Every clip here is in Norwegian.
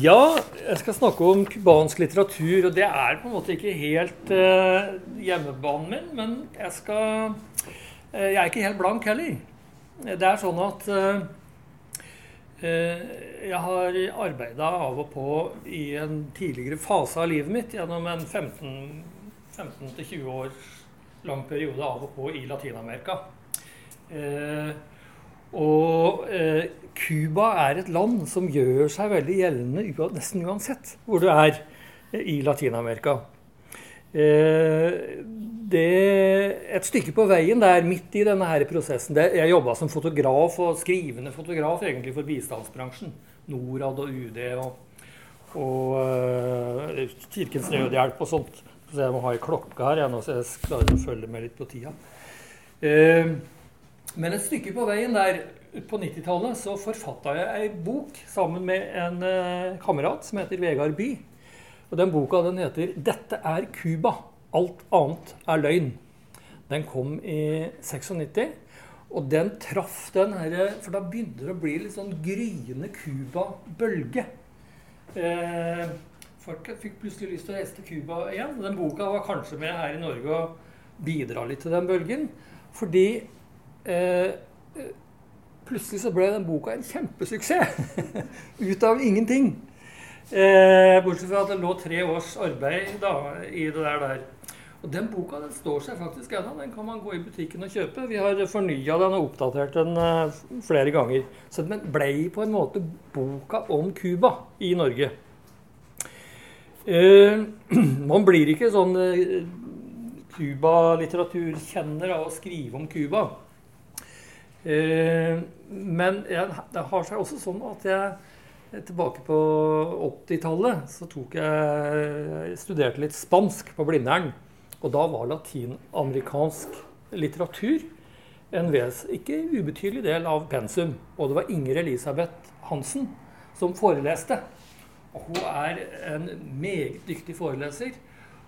Ja, jeg skal snakke om cubansk litteratur. Og det er på en måte ikke helt uh, hjemmebanen min, men jeg skal uh, Jeg er ikke helt blank heller. Det er sånn at uh, jeg har arbeida av og på i en tidligere fase av livet mitt gjennom en 15-20 år lang periode av og på i Latin-Amerika. Og Cuba er et land som gjør seg veldig gjeldende nesten uansett hvor du er i Latin-Amerika. Eh, et stykke på veien der, midt i denne her prosessen det, Jeg jobba som fotograf og skrivende fotograf egentlig for bistandsbransjen. Norad og UD og, og eh, Kirkens Nødhjelp og sånt. Så jeg må ha ei klokke her jeg, så jeg klarer å følge med litt på tida. Uh, men et stykke på veien der på 90-tallet så forfatta jeg ei bok sammen med en eh, kamerat som heter Vegard By. Og Den boka den heter 'Dette er Cuba. Alt annet er løgn'. Den kom i 96. Og den traff den herre For da begynte det å bli litt sånn gryende Cuba-bølge. Eh, folk fikk plutselig lyst til å reise til Cuba igjen. Den boka var kanskje med her i Norge og bidra litt til den bølgen. Fordi eh, plutselig så ble den boka en kjempesuksess. Ut av ingenting. Eh, bortsett fra at det lå tre års arbeid da, i det der. der. Og Den boka den står seg faktisk ennå. Den kan man gå i butikken og kjøpe. Vi har fornya den og oppdatert den uh, flere ganger. Så den ble på en måte boka om Cuba i Norge. Uh, man blir ikke sånn Cuba-litteraturkjenner uh, av å skrive om Cuba. Eh, men jeg, det har seg også sånn at jeg tilbake på 80-tallet så tok jeg, studerte litt spansk på Blindern. Og da var latinamerikansk litteratur en ves, ikke ubetydelig del av pensum. Og det var Inger Elisabeth Hansen som foreleste. Og hun er en meget dyktig foreleser.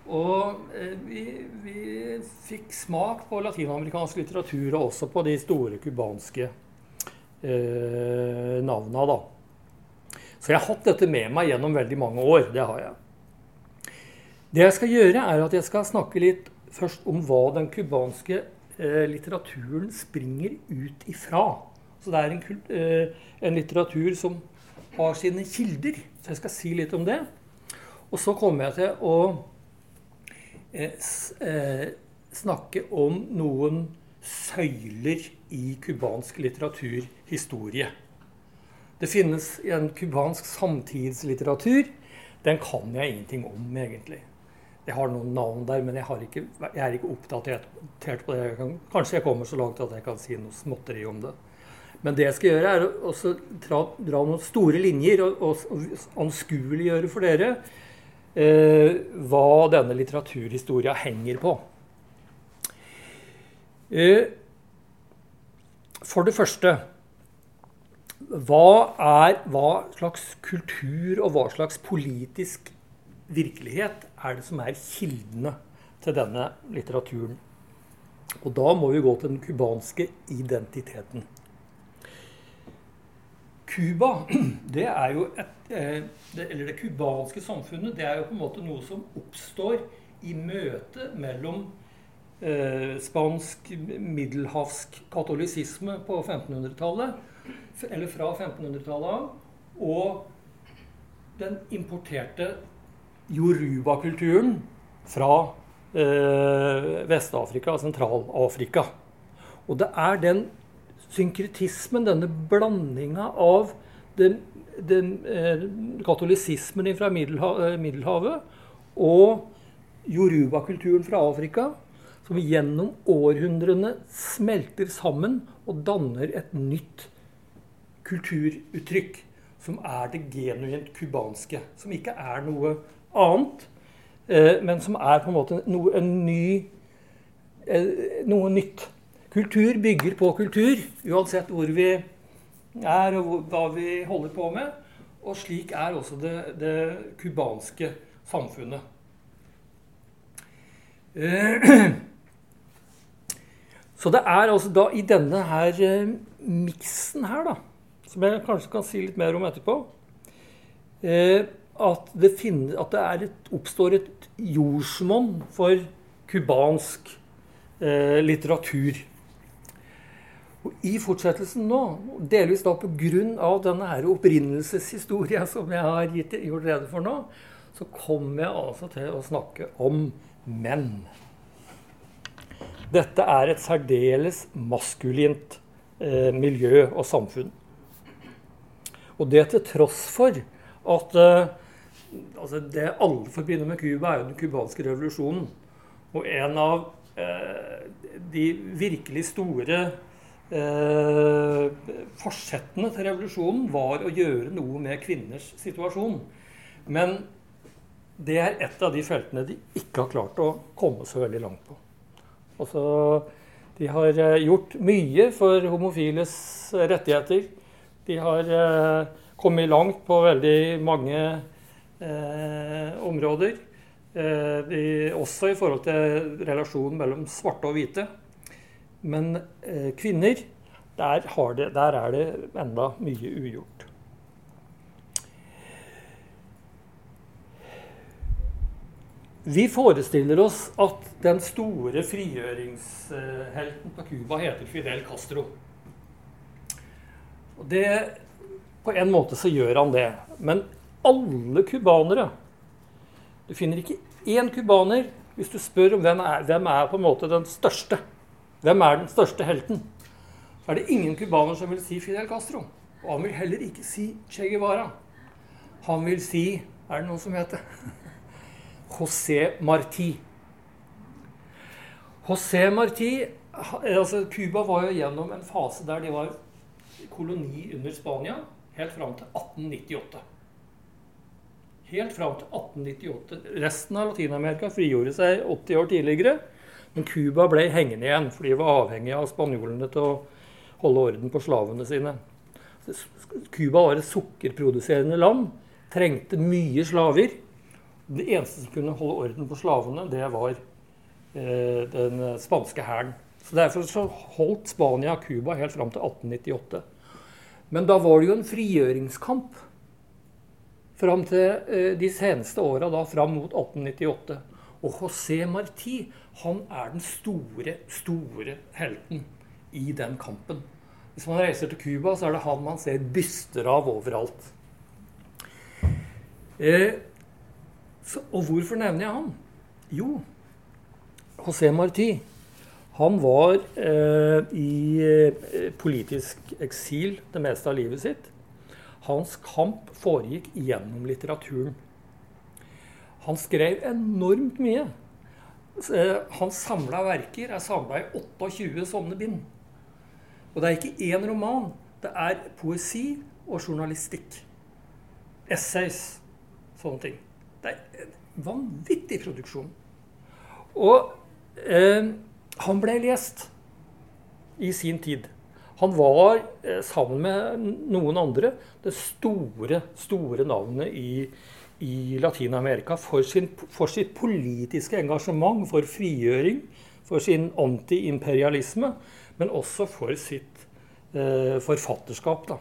Og eh, vi, vi, fikk smak på latinamerikansk litteratur, og også på de store cubanske eh, navna, da. Så jeg har hatt dette med meg gjennom veldig mange år. Det har jeg. Det jeg skal gjøre, er at jeg skal snakke litt først om hva den cubanske eh, litteraturen springer ut ifra. Så det er en, eh, en litteratur som har sine kilder. Så jeg skal si litt om det. Og så kommer jeg til å snakke om noen søyler i cubansk litteraturhistorie. Det finnes en cubansk samtidslitteratur. Den kan jeg ingenting om, egentlig. Jeg har noen navn der, men jeg, ikke, jeg er ikke oppdatert på det. Jeg kan, kanskje jeg kommer så langt at jeg kan si noe småtteri om det. Men det jeg skal gjøre, er å dra, dra, noen store linjer og, og, anskueliggjøre for dere eh, hva denne litteraturhistoria henger på. Eh, for det første hva, er, hva slags kultur og hva slags politisk virkelighet er det som er kildene til denne litteraturen? Og da må vi gå til den cubanske identiteten. Cuba, det er jo et det, Eller det cubanske samfunnet, det er jo på en måte noe som oppstår i møte mellom eh, spansk middelhavsk katolisisme på 1500-tallet, eller fra 1500-tallet av, og den importerte yoruba-kulturen fra eh, Vest-Afrika Sentral-Afrika. Og det er den synkretismen, denne blandinga av den, den eh, katolisismen fra Middelhavet, eh, Middelhavet og yoruba-kulturen fra Afrika, som gjennom århundrene smelter sammen og danner et nytt kulturuttrykk, som er det genuint cubanske. Som ikke er noe annet, eh, men som er på en måte noe, en ny, eh, noe nytt. Kultur bygger på kultur, uansett hvor vi er og hva vi holder på med. Og slik er også det cubanske samfunnet. Eh, så det er altså da i denne her eh, miksen her, da, som jeg kanskje kan si litt mer om etterpå, eh, at, det, finner, at det et, oppstår et jordsmonn for cubansk litteratur. Og I fortsettelsen nå, delvis da pga. denne her opprinnelseshistoria som jeg har gitt, gjort rede for nå, så kommer jeg altså til å snakke om menn. Dette er et særdeles maskulint eh, miljø og samfunn. Og det til tross for at eh, altså det alle forbinder med Cuba, er jo den cubanske revolusjonen. Og en av eh, de virkelig store eh, forsettene til revolusjonen var å gjøre noe med kvinners situasjon. Men det er et av de feltene de ikke har klart å komme så veldig langt på. Altså, de har eh, gjort mye for homofiles rettigheter. De har eh, kommet langt på veldig mange eh, områder. Eh, de, også i forhold til relasjonen mellom svarte og hvite. Men eh, kvinner, der, det, der er det enda mye ugjort. Vi forestiller oss at den store frigjøringshelten på Cuba heter Fidel Castro. Det, på en måte så gjør han det. Men alle cubanere Du finner ikke én cubaner hvis du spør om hvem er, hvem er på en måte den største. Hvem er den største helten? Så er det ingen cubaner som vil si Fidel Castro. Og han vil heller ikke si Che Guevara. Han vil si Er det noen som heter José Marti. José Marti altså Cuba var jo gjennom en fase der de var koloni under Spania helt fram til 1898. Helt fram til 1898. Resten av Latin-Amerika frigjorde seg 80 år tidligere. Men Cuba ble hengende igjen, for de var avhengige av spanjolene til å holde orden på slavene sine. Cuba var et sukkerproduserende land, trengte mye slaver. Det eneste som kunne holde orden på slavene, det var eh, den spanske hæren. Så Derfor så holdt Spania Cuba helt fram til 1898. Men da var det jo en frigjøringskamp fram til eh, de seneste åra, fram mot 1898. Og José Marti han er den store, store helten i den kampen. Hvis man reiser til Cuba, så er det han man ser byster av overalt. Eh, så, og hvorfor nevner jeg han? Jo, José Marti han var eh, i eh, politisk eksil det meste av livet sitt. Hans kamp foregikk gjennom litteraturen. Han skrev enormt mye. Eh, hans samla verker er samla i 28 sånne bind. Og det er ikke én roman. Det er poesi og journalistikk. Essays. Sånne ting. Det er en vanvittig produksjon. Og eh, han ble lest i sin tid. Han var, eh, sammen med noen andre, det store, store navnet i, i Latin-Amerika for, for, sitt politiske engasjement, for frigjøring, for sin antiimperialisme, men også for sitt eh, forfatterskap. da.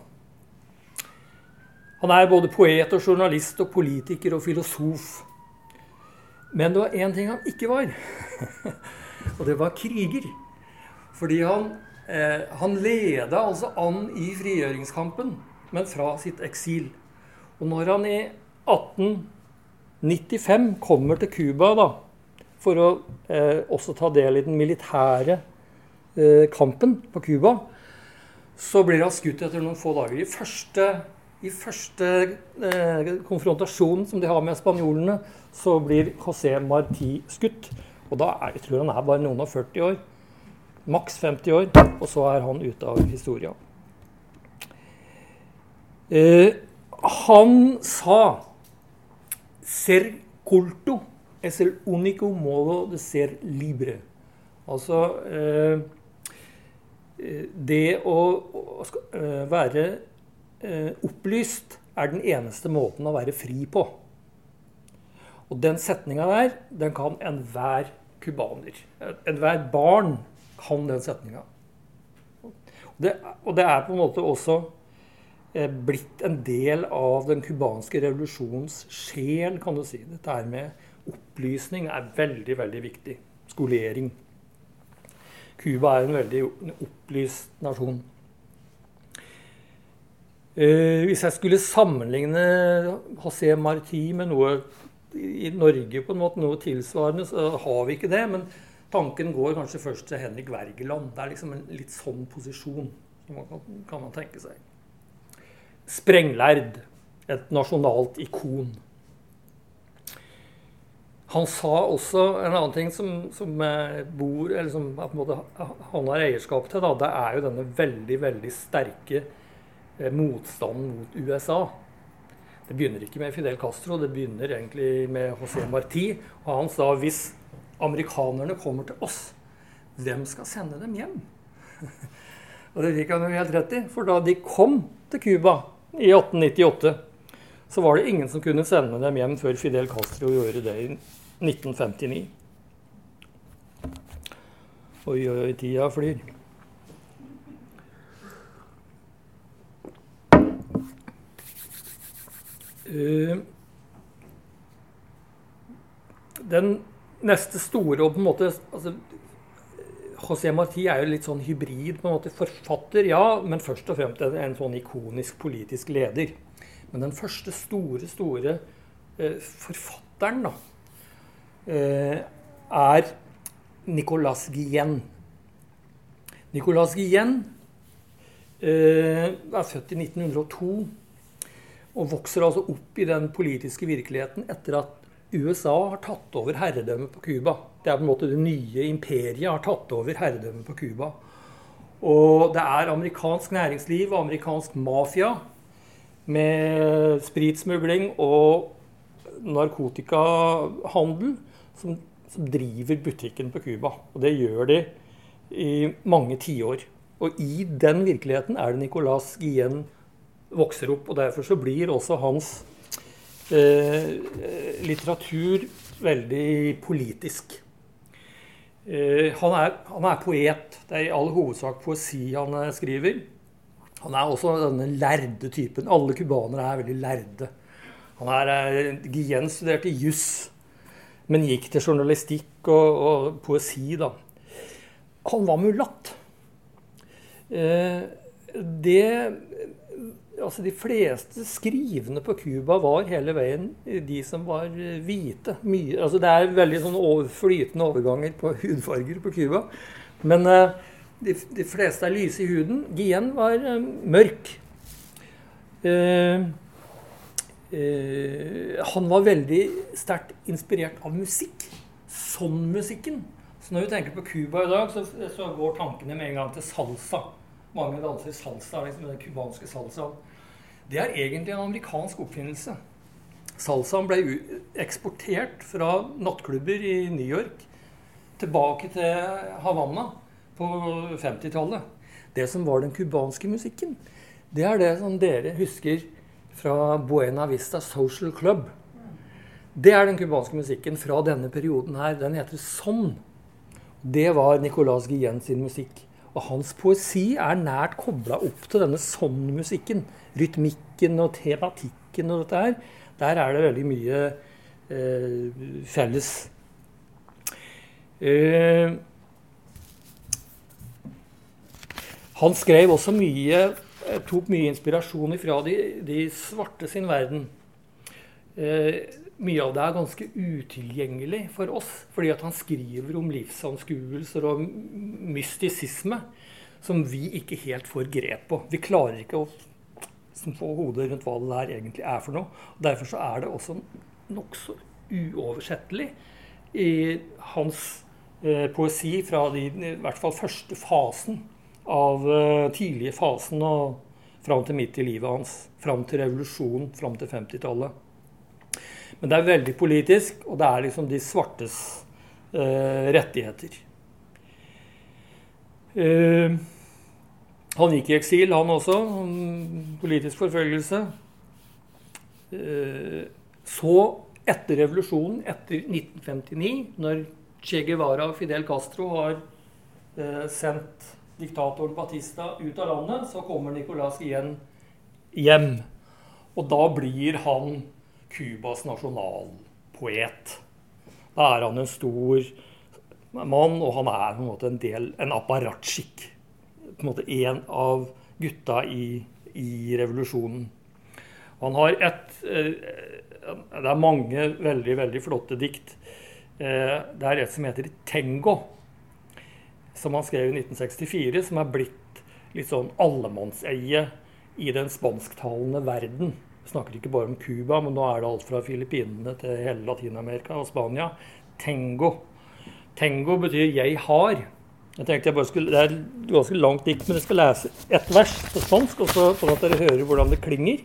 Han er både poet og journalist og politiker og filosof. Men det var én ting han ikke var. og det var kriger. Fordi han, eh, han leda altså an i frigjøringskampen, men fra sitt eksil. Og når han i 1895 kommer til Cuba for å eh, også ta del i den militære eh, kampen på Cuba, så blir han skutt etter noen få dager. I første i første eh, konfrontasjonen som de har med spanjolene, så blir José Marti skutt. Og da er, jeg tror han er bare noen og 40 år. Maks 50 år. Og så er han ute av historia. Eh, han sa Ser culto es el único modo de ser libre. Altså eh, eh Det å, å eh, være Eh, opplyst er den eneste måten å være fri på. Og den setninga der, den kan enhver cubaner. Enhver barn kan den setninga. Og, og det er på en måte også blitt en del av den cubanske revolusjonens sjel, kan du si. Dette her med opplysning er veldig, veldig viktig. Skolering. Cuba er en veldig opplyst nasjon. Uh, hvis jeg skulle sammenligne José Marti med noe i Norge, på en måte, noe tilsvarende, så har vi ikke det. Men tanken går kanskje først til Henrik Wergeland. Det er liksom en litt sånn posisjon kan man tenke seg. Sprenglærd. Et nasjonalt ikon. Han sa også en annen ting som, som bor, eller som han har eierskap til. Da, det er jo denne veldig, veldig sterke Eh, motstanden mot USA. Det begynner ikke med Fidel Castro, det begynner egentlig med José Marti. Og han sa hvis amerikanerne kommer til oss, hvem skal sende dem hjem? og det fikk han jo helt rett i, for da de kom til Cuba i 1898, så var det ingen som kunne sende dem hjem før Fidel Castro gjorde det i 1959. Oi, oi, tida flyr. Eh, den neste store og på en måte altså, José Marti er jo litt sånn hybrid på en måte forfatter, ja, men først og fremst en, en sånn ikonisk politisk leder. Men den første store, store eh, forfatteren da, eh, er Nicolas Guillen. Nicolas Guillen eh, er født i 1902 og vokser altså opp i den politiske virkeligheten etter at USA har tatt over herredømmet på Cuba. Det er på en måte det nye imperiet har tatt over herredømmet på Cuba. Og det er amerikansk næringsliv og amerikansk mafia med spritsmugling og narkotikahandel som, som driver butikken på Cuba. Og det gjør de i mange tiår. Og i den virkeligheten er det Nicolas Guillen vokser opp. Og derfor så blir også hans litteratur veldig politisk. Eh, han, er, han, er, poet. Det er i all hovedsak poesi han eh, skriver. Han er også denne lærde typen. Alle cubanere er veldig lærde. Han er eh, Guillen studerte juss, men gikk til journalistikk og, og poesi, da. Han var mulatt. Eh, det altså De fleste skrivende på Cuba var hele veien de som var hvite. Mye, altså det er veldig sånn over, flytende overganger på hudfarger på Cuba. Men uh, de, de, fleste er lyse i huden. Guillen var uh, mørk. Uh, han var veldig sterkt inspirert av musikk. Sånn musikken. Så når vi tenker på Cuba i dag, så, så går tankene med en gang til salsa. Mange danser salsa, liksom den cubanske salsaen. Det er egentlig en amerikansk oppfinnelse. Salsaen ble eksportert fra nattklubber i New York tilbake til Havanna på 50-tallet. Det som var den cubanske musikken, det er det som dere husker fra Buena Vista Social Club. Det er den cubanske musikken fra denne perioden her. Den heter Sånn. Det var Nicolas Guillen sin musikk. Og hans poesi er nært kobla opp til denne sånn-musikken. Rytmikken og tematikken og dette her. Der er det veldig mye eh, felles. Eh, han skrev også mye eh, Tok mye inspirasjon fra de, de svarte sin verden. Eh, mye av det er ganske utilgjengelig for oss. Fordi at han skriver om livsanskuelser og mystisisme som vi ikke helt får grep på. Vi klarer ikke å få hodet rundt hva det der egentlig er for noe. Og derfor så er det også nokså uoversettelig i hans eh, poesi fra de, i hvert fall første fasen av eh, tidlige fasen og fram til midt i livet hans. Fram til revolusjonen, fram til 50-tallet. Men det er veldig politisk, og det er liksom de svartes eh, rettigheter. Eh, han gikk i eksil, han også. Politisk forfølgelse. Eh, så, etter revolusjonen, etter 1959, når Che Guevara og Fidel Castro har eh, sendt diktatoren Batista ut av landet, så kommer Nicolas igjen hjem. Og da blir han Cubas nasjonalpoet. Da er han en stor mann, og han er på en måte en del, en apparatskikk. På en måte en av gutta i, i revolusjonen. Han har et eh, Det er mange veldig, veldig flotte dikt. Eh, det er et som heter 'Tengo', som han skrev i 1964, som er blitt litt sånn allemannseie i den spansktalende verden. Vi snakker ikke bare om Cuba, men nå er det alt fra Filippinene til hele Latin-Amerika og Spania. Tengo. Tengo betyr 'jeg har'. Jeg tenkte jeg bare skulle, Det er ganske langt dikt, men jeg skal lese ett vers på spansk, sånn at dere hører hvordan det klinger.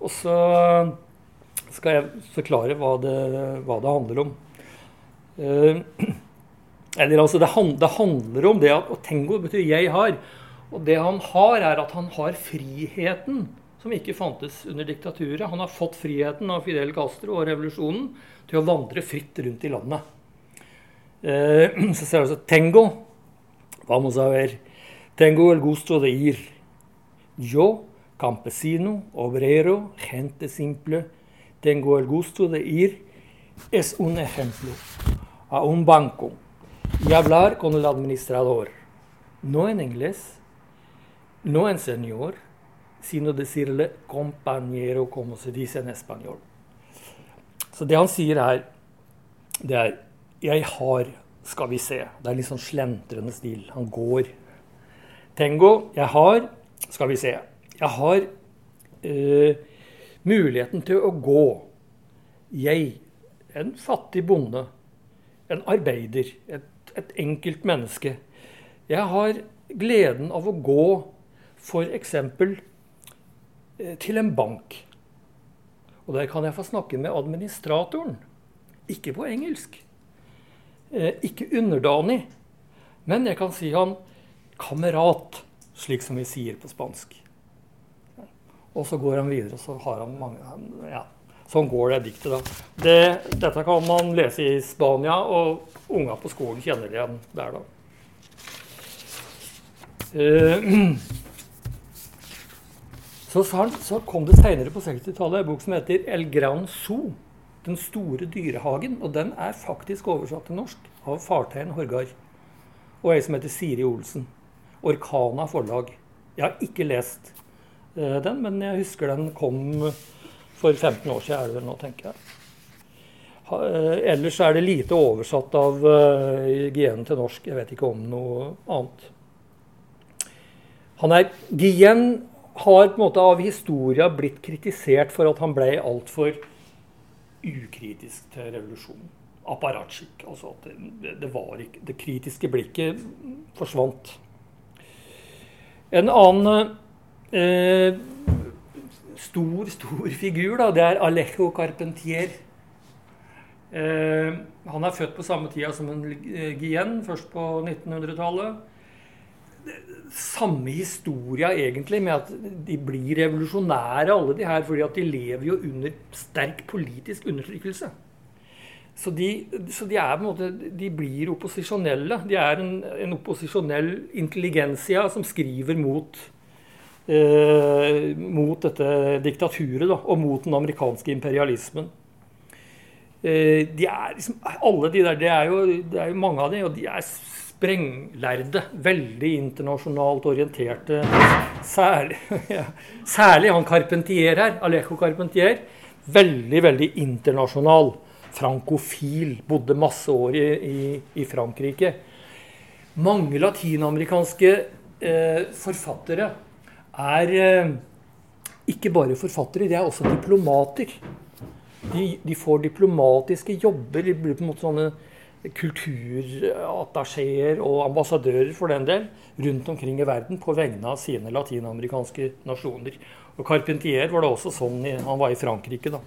Og så skal jeg forklare hva det, hva det handler om. Uh, eller altså, det, hand, det, handler om det at og tengo betyr 'jeg har'. Og det han har, er at han har friheten som ikke fantes under diktaturet. Han har fått friheten av Fidel Castro og revolusjonen til å vandre fritt rundt i landet. Uh, så ser vi altså 'tengo'. Vamos a ver. Tengo el gusto de ir. Yo, campesino, obrero, gente simple, tengo el gusto de ir. Es un ejemplo. a un banco y hablar con el administrador, no en inglés, no en señor, sino decirle compañero, como se dice en español. Så det han sier her, det er 'Jeg har, skal vi se'. Det er litt sånn slentrende stil. Han går. Tengo, jeg har, skal vi se. Jeg har uh, muligheten til å gå. Jeg, en fattig bonde, en arbeider, et, et enkelt menneske. Jeg har gleden av å gå f.eks. Eh, til en bank. Og der kan jeg få snakke med administratoren. Ikke på engelsk. Eh, ikke underdanig. Men jeg kan si han kamerat, slik som vi sier på spansk. Og så går han videre, og så har han mange ja, Sånn går det diktet, da. Det, dette kan man lese i Spania, og unga på skolen kjenner det igjen der, da. Uh, så, så, kom det seinere på 60-tallet en bok som heter 'El Gran Zoo'. Den store dyrehagen. Og den er faktisk oversatt til norsk av fartøyen Horgard. Og ei som heter Siri Olsen. Orkana forlag. Jeg har ikke lest uh, den, men jeg husker den kom for 15 år siden er det vel nå, tenker jeg. Eh, ellers er det lite oversatt av uh, Gien til norsk. Jeg vet ikke om noe annet. Han er, Gien har på en måte av historia blitt kritisert for at han ble altfor ukritisk til revolusjonen. Apparatskikk. Altså at det, det, ikke, det kritiske blikket forsvant. En annen eh, stor, stor figur, da, det er Alejo Carpentier. Eh, han er født på samme tida som en Guillen, først på 1900-tallet. Samme historia egentlig, med at de blir revolusjonære, alle de her, fordi at de lever jo under sterk politisk undertrykkelse. Så de, så de, er på en måte, de blir opposisjonelle. De er en, en opposisjonell intelligensia som skriver mot eh, mot dette diktaturet da, og mot den amerikanske imperialismen. Eh, de er liksom, alle de der, det er, jo, det er jo mange av dem, og de er sprenglærde. Veldig internasjonalt orienterte. Særlig, ja, særlig han Carpentier her, Alejo Carpentier. Veldig, veldig internasjonal. Frankofil. Bodde masse år i, i, i Frankrike. Mange latinamerikanske eh, forfattere er eh, ikke bare forfattere, de er også diplomater. De, de får diplomatiske jobber. De blir på en måte sånne kulturattachéer og ambassadører for den del rundt omkring i verden på vegne av sine latinamerikanske nasjoner. Og Carpentier var det også sånn han var i Frankrike, da.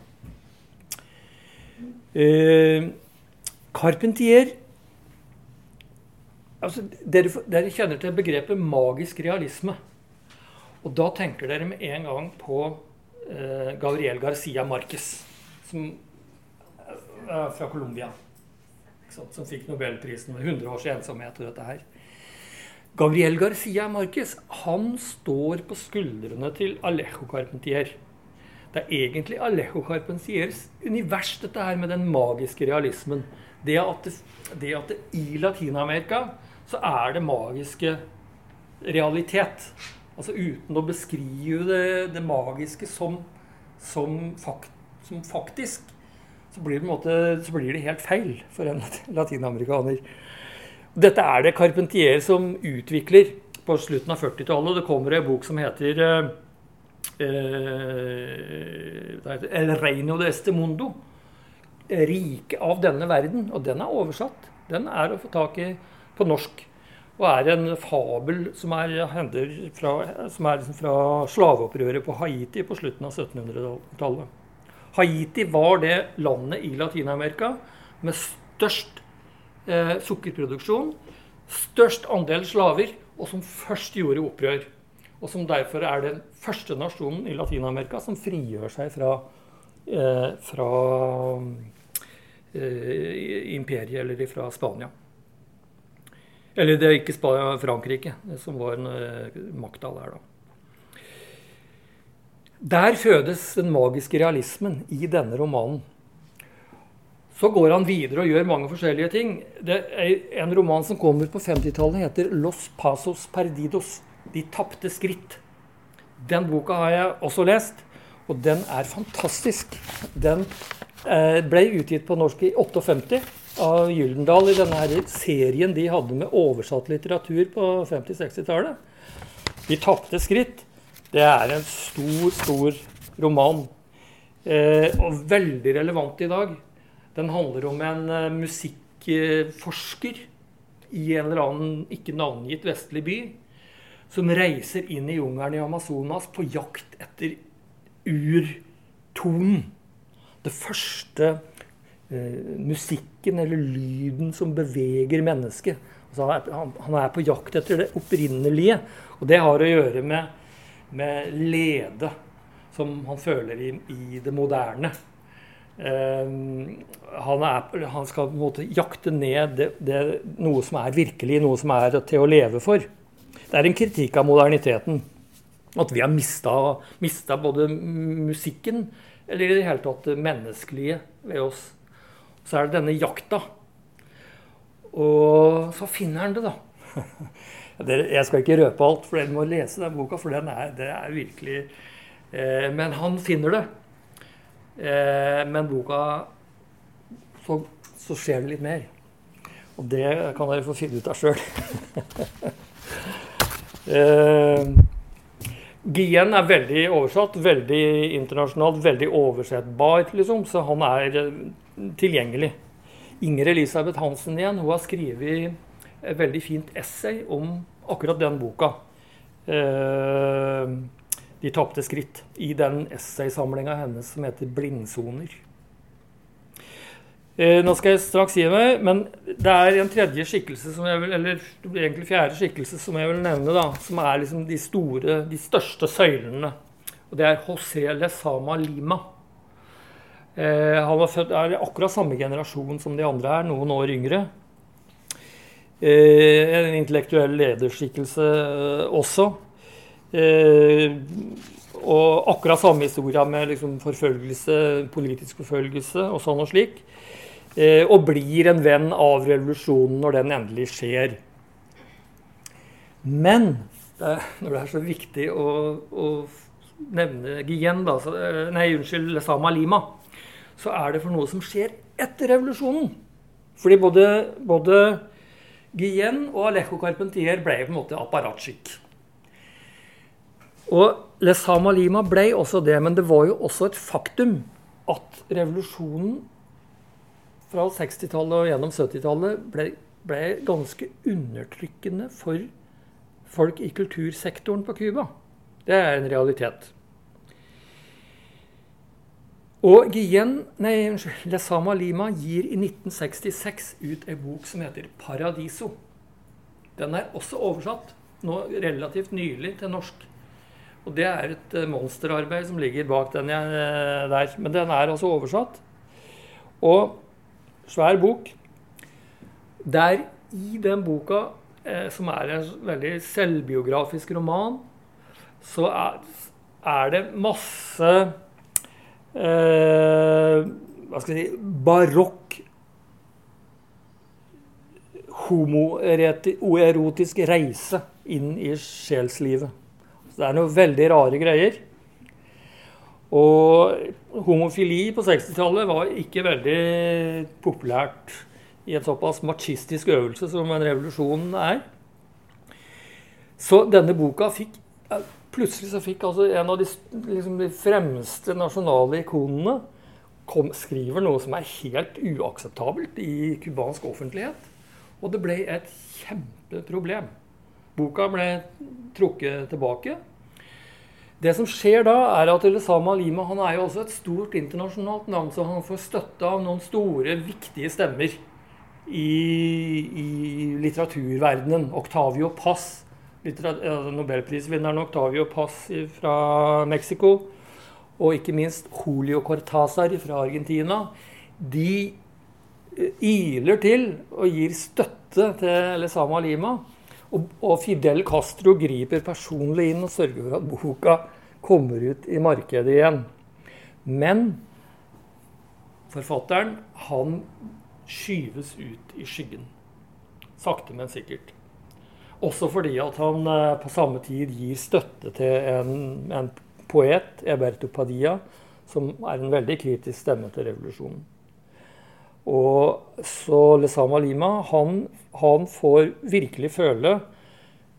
Eh, Carpentier altså, dere, dere kjenner til begrepet magisk realisme. Og da tenker dere med en gang på eh, Gabriel Garcia Marquez, som er fra Colombia. Som fikk nobelprisen med 100 års ensomhet og dette her. Gabriel Garcia Marquez han står på skuldrene til Alejo Carpentier. Det er egentlig Alejo Carpentiers univers, dette her med den magiske realismen. Det at, det, det at det, i Latin-Amerika så er det magiske realitet. Altså uten å beskrive det, det magiske som, som, fakt, som, faktisk, så blir, måte, så blir, det helt feil for en latinamerikaner. Dette er det Carpentier som utvikler på slutten av 40-tallet. Det kommer en bok som heter eh, eh, El Reino de este mundo. Rike av denne verden. Og den er oversatt. Den er å få tak i på norsk. Og er en fabel som er, fra, som er liksom fra slaveopprøret på Haiti på slutten av 1700-tallet. Haiti var det landet i Latin-Amerika med størst eh, sukkerproduksjon, størst andel slaver, og som først gjorde opprør og som derfor er den første nasjonen i Latin-Amerika som frigjør seg fra, eh, fra eh, imperiet, eller fra Spania. Eller det er ikke Spania, Frankrike, som var eh, makta der, da. Der fødes den magiske realismen i denne romanen. Så går han videre og gjør mange forskjellige ting. Det er En roman som kommer på 50-tallet, heter 'Los Pasos Perdidos'. 'De tapte skritt'. Den boka har jeg også lest, og den er fantastisk. Den eh, ble utgitt på norsk i 58 av Gyldendal i denne serien de hadde med oversatt litteratur på 50-60-tallet. 'De tapte skritt' det er en stor, stor roman. Eh, og veldig relevant i dag. Den handler om en eh, musikkforsker i en eller annen ikke navngitt vestlig by som reiser inn i jungelen i Amazonas på jakt etter urtonen. Det første eh, musikken eller lyden som beveger mennesket. Altså, han, han, er på jakt etter det opprinnelige. Og det har å gjøre med, med lede, som han føler i, i det moderne. Uh, han, er, han, skal på en måte jakte ned det, det, noe som er virkelig, noe som er til å leve for. Det er en kritikk av moderniteten. At vi har mista både musikken eller i det hele tatt det menneskelige ved oss. Så er det denne jakta. Og så finner han det, da. Jeg skal ikke røpe alt, for dere må lese den boka, for den er, det er virkelig eh, Men han finner det. Eh, men boka så, så skjer det litt mer. Og det kan dere få finne ut av sjøl. Eh, Gien er veldig oversatt, veldig internasjonalt, veldig oversettbar, liksom, så han er tilgjengelig. Inger Elisabeth Hansen igjen, hun har skrevet et veldig fint essay om akkurat den boka. Eh, 'De tapte skritt', i den essaysamlinga hennes som heter 'Blindsoner'. Eh, nå skal jeg straks gi meg, men det er en tredje skikkelse, som jeg vil, eller egentlig fjerde skikkelse, som jeg vil nevne, da, som er liksom de store, de største søylene. Og det er José Lezama Lima. Eh, han var født, er akkurat samme generasjon som de andre er, noen år yngre. Eh, en intellektuell lederskikkelse eh, også. Eh, og akkurat samme historia med liksom, forfølgelse, politisk forfølgelse og sånn og slik. Og blir en venn av revolusjonen når den endelig skjer. Men det er, når det er så viktig å, å nevne Gien, da, så, nei, unnskyld, Sama Lima, så er det for noe som skjer etter revolusjonen. Fordi både, både Guillen og Alejo Carpentier ble på en måte apparatskikk. Og Le Sama Lima ble også det, men det var jo også et faktum at revolusjonen fra 60-tallet og gjennom 70-tallet ble, ble, ganske undertrykkende for folk i kultursektoren på Cuba. Det er en realitet. Og Guillen, nei, unnskyld, Lesama Lima gir i 1966 ut en bok som heter 'Paradiso'. Den er også oversatt, nå relativt nylig, til norsk. Og det er et eh, monsterarbeid som ligger bak den jeg, eh, der. Men den er altså oversatt. Og svær bok, der i den boka eh, som er en veldig selvbiografisk roman, så er, er det masse eh, Hva skal jeg si Barokk homoerotisk reise inn i sjelslivet. Så det er noen veldig rare greier. Og homofili på 60-tallet var ikke veldig populært i en såpass machistisk øvelse som en revolusjon er. Så denne boka fikk Plutselig så fikk altså en av de, liksom de fremste nasjonale ikonene kom, skriver noe som er helt uakseptabelt i cubansk offentlighet. Og det ble et kjempeproblem. Boka ble trukket tilbake. Det som skjer da, er at Elisama Lima han er jo også et stort internasjonalt navn, så han får støtte av noen store, viktige stemmer i, i litteraturverdenen. Octavio Nobelprisvinneren Octavio Paz fra Mexico, og ikke minst Julio Cortázar fra Argentina. De iler til og gir støtte til Lesama Lima. Og, og, Fidel Castro griper personlig inn og sørger for at boka kommer ut i markedet igjen. Men forfatteren, han skyves ut i skyggen. Sakte, men sikkert. Også fordi at han eh, på samme tid gir støtte til en, en poet, Eberto Padilla, som er en veldig kritisk stemme til revolusjonen. Og så Lesama Lima han, han får virkelig føle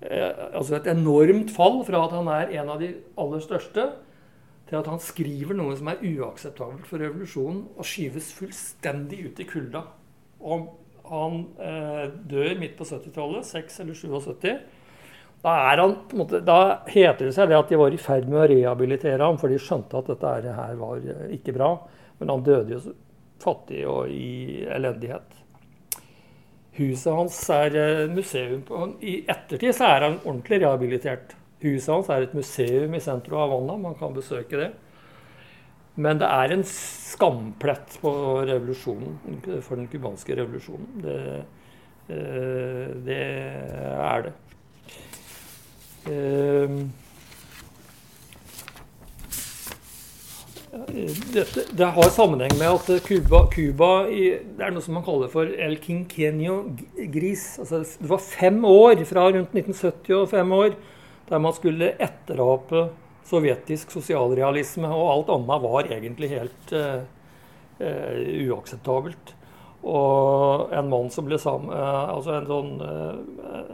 eh, altså et enormt fall fra at han er en av de aller største, til at han skriver noe som er uakseptabelt for revolusjonen, og skyves fullstendig ut i kulda. Og han eh, dør midt på 70-tallet, 6 eller 77. Da, han, måte, da, heter det seg det at de var i ferd med å rehabilitere ham, for de skjønte at dette her var eh, ikke bra. Men han døde jo fattig og i elendighet. Huset hans er eh, museum. I ettertid så er han ordentlig rehabilitert. Huset hans er et museum i sentrum av Havanna. Man kan besøke det. Men det er en skamplett på revolusjonen, for den cubanske revolusjonen. Det, eh, det er det. Eh, dette, det har sammenheng med at Cuba, Cuba Det er noe som man kaller for el quinquenio gris. Altså, det var fem år, fra rundt 1970 og fem år, der man skulle etterape sovjetisk sosialrealisme. Og alt annet var egentlig helt uh, uh, uakseptabelt. Og en mann som ble sammen, uh, altså en sånn,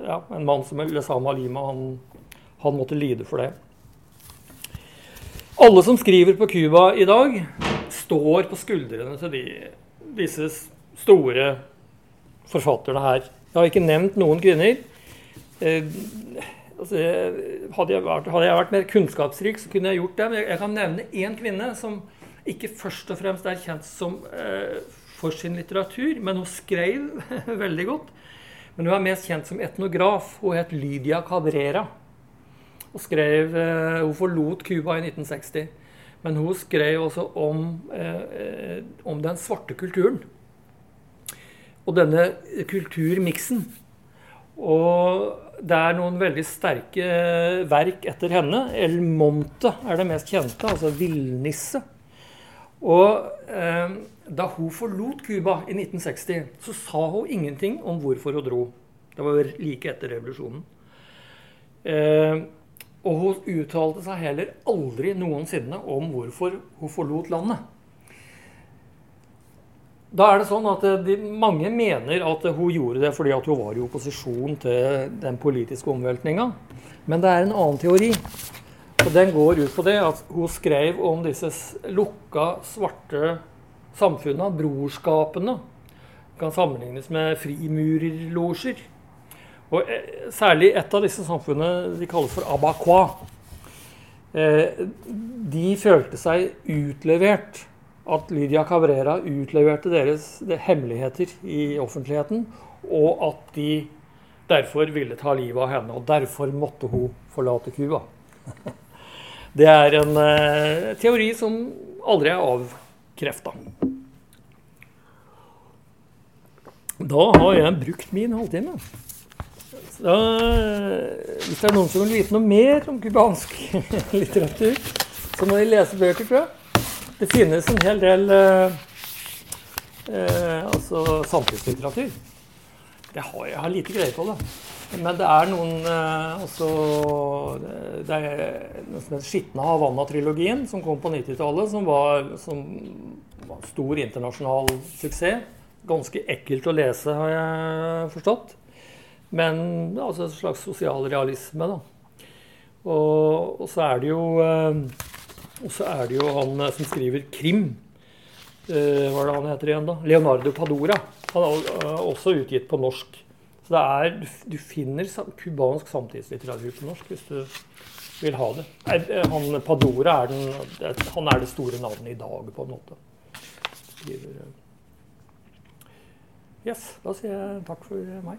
ja, en mann som ble sammen med Lima, han, han måtte lide for det. Alle som skriver på Cuba i dag, står på skuldrene til de, disse store forfatterne her. Jeg har ikke nevnt noen kvinner. Eh, altså, hadde, jeg vært, hadde, jeg vært, mer kunnskapsrik, så kunne jeg gjort det. Men jeg, jeg kan nevne én kvinne som ikke først og fremst er kjent som, eh, for sin litteratur, men hun skrev veldig godt. Men hun er mest kjent som etnograf. Hun het Lydia Cabrera og skrev eh, Hun forlot Cuba i 1960. Men hun skrev også om, eh, om den svarte kulturen. Og denne kulturmiksen. Og det er noen veldig sterke verk etter henne. El Monte er det mest kjente, altså Villnisse. Og eh, da hun forlot Cuba i 1960, så sa hun ingenting om hvorfor hun dro. Det var like etter revolusjonen. Eh, og hun uttalte seg heller aldri noensinne om hvorfor hun forlot landet. Da er det sånn at eh, de, Mange mener at hun gjorde det fordi hun var i opposisjon til den politiske omveltninga. Men det er en annen teori. Og Den går ut på det at hun skrev om disse lukka, svarte samfunna, brorskapene. Kan sammenlignes med frimurerlosjer. Og eh, særlig et av disse samfunnene de kalles for abakwa. Eh, de følte seg utlevert. At Lydia Cabrera utleverte deres hemmeligheter i offentligheten. Og at de derfor ville ta livet av henne. Og derfor måtte hun forlate Cuba. Det er en eh, teori som aldri er avkrefta. Da har jeg brukt min halvtime. Så, hvis det er noen som vil vite noe mer om cubansk litteratur, så må de lese bøker, tror jeg. Det finnes en hel del eh, eh, altså samtidslitteratur. Jeg har, jeg har lite greie på det. Men det er noen eh, også, Det er noe som heter 'Skitne Havanna'-trilogien, som kom på 90-tallet, som, som, var stor internasjonal suksess. Ganske ekkelt å lese, har jeg forstått. Men altså en slags sosial realisme, da. Og, og, så er det jo eh, Og så er det jo han som skriver krim. Uh, hva er det han heter igjen, da? Leonardo Padora. Han er også utgitt på norsk. Så det er, du, finner cubansk samtidslitteratur på norsk hvis du vil ha det. Han Padora er, den, han er det store navnet i dag, på en måte. Yes, da sier jeg takk for meg.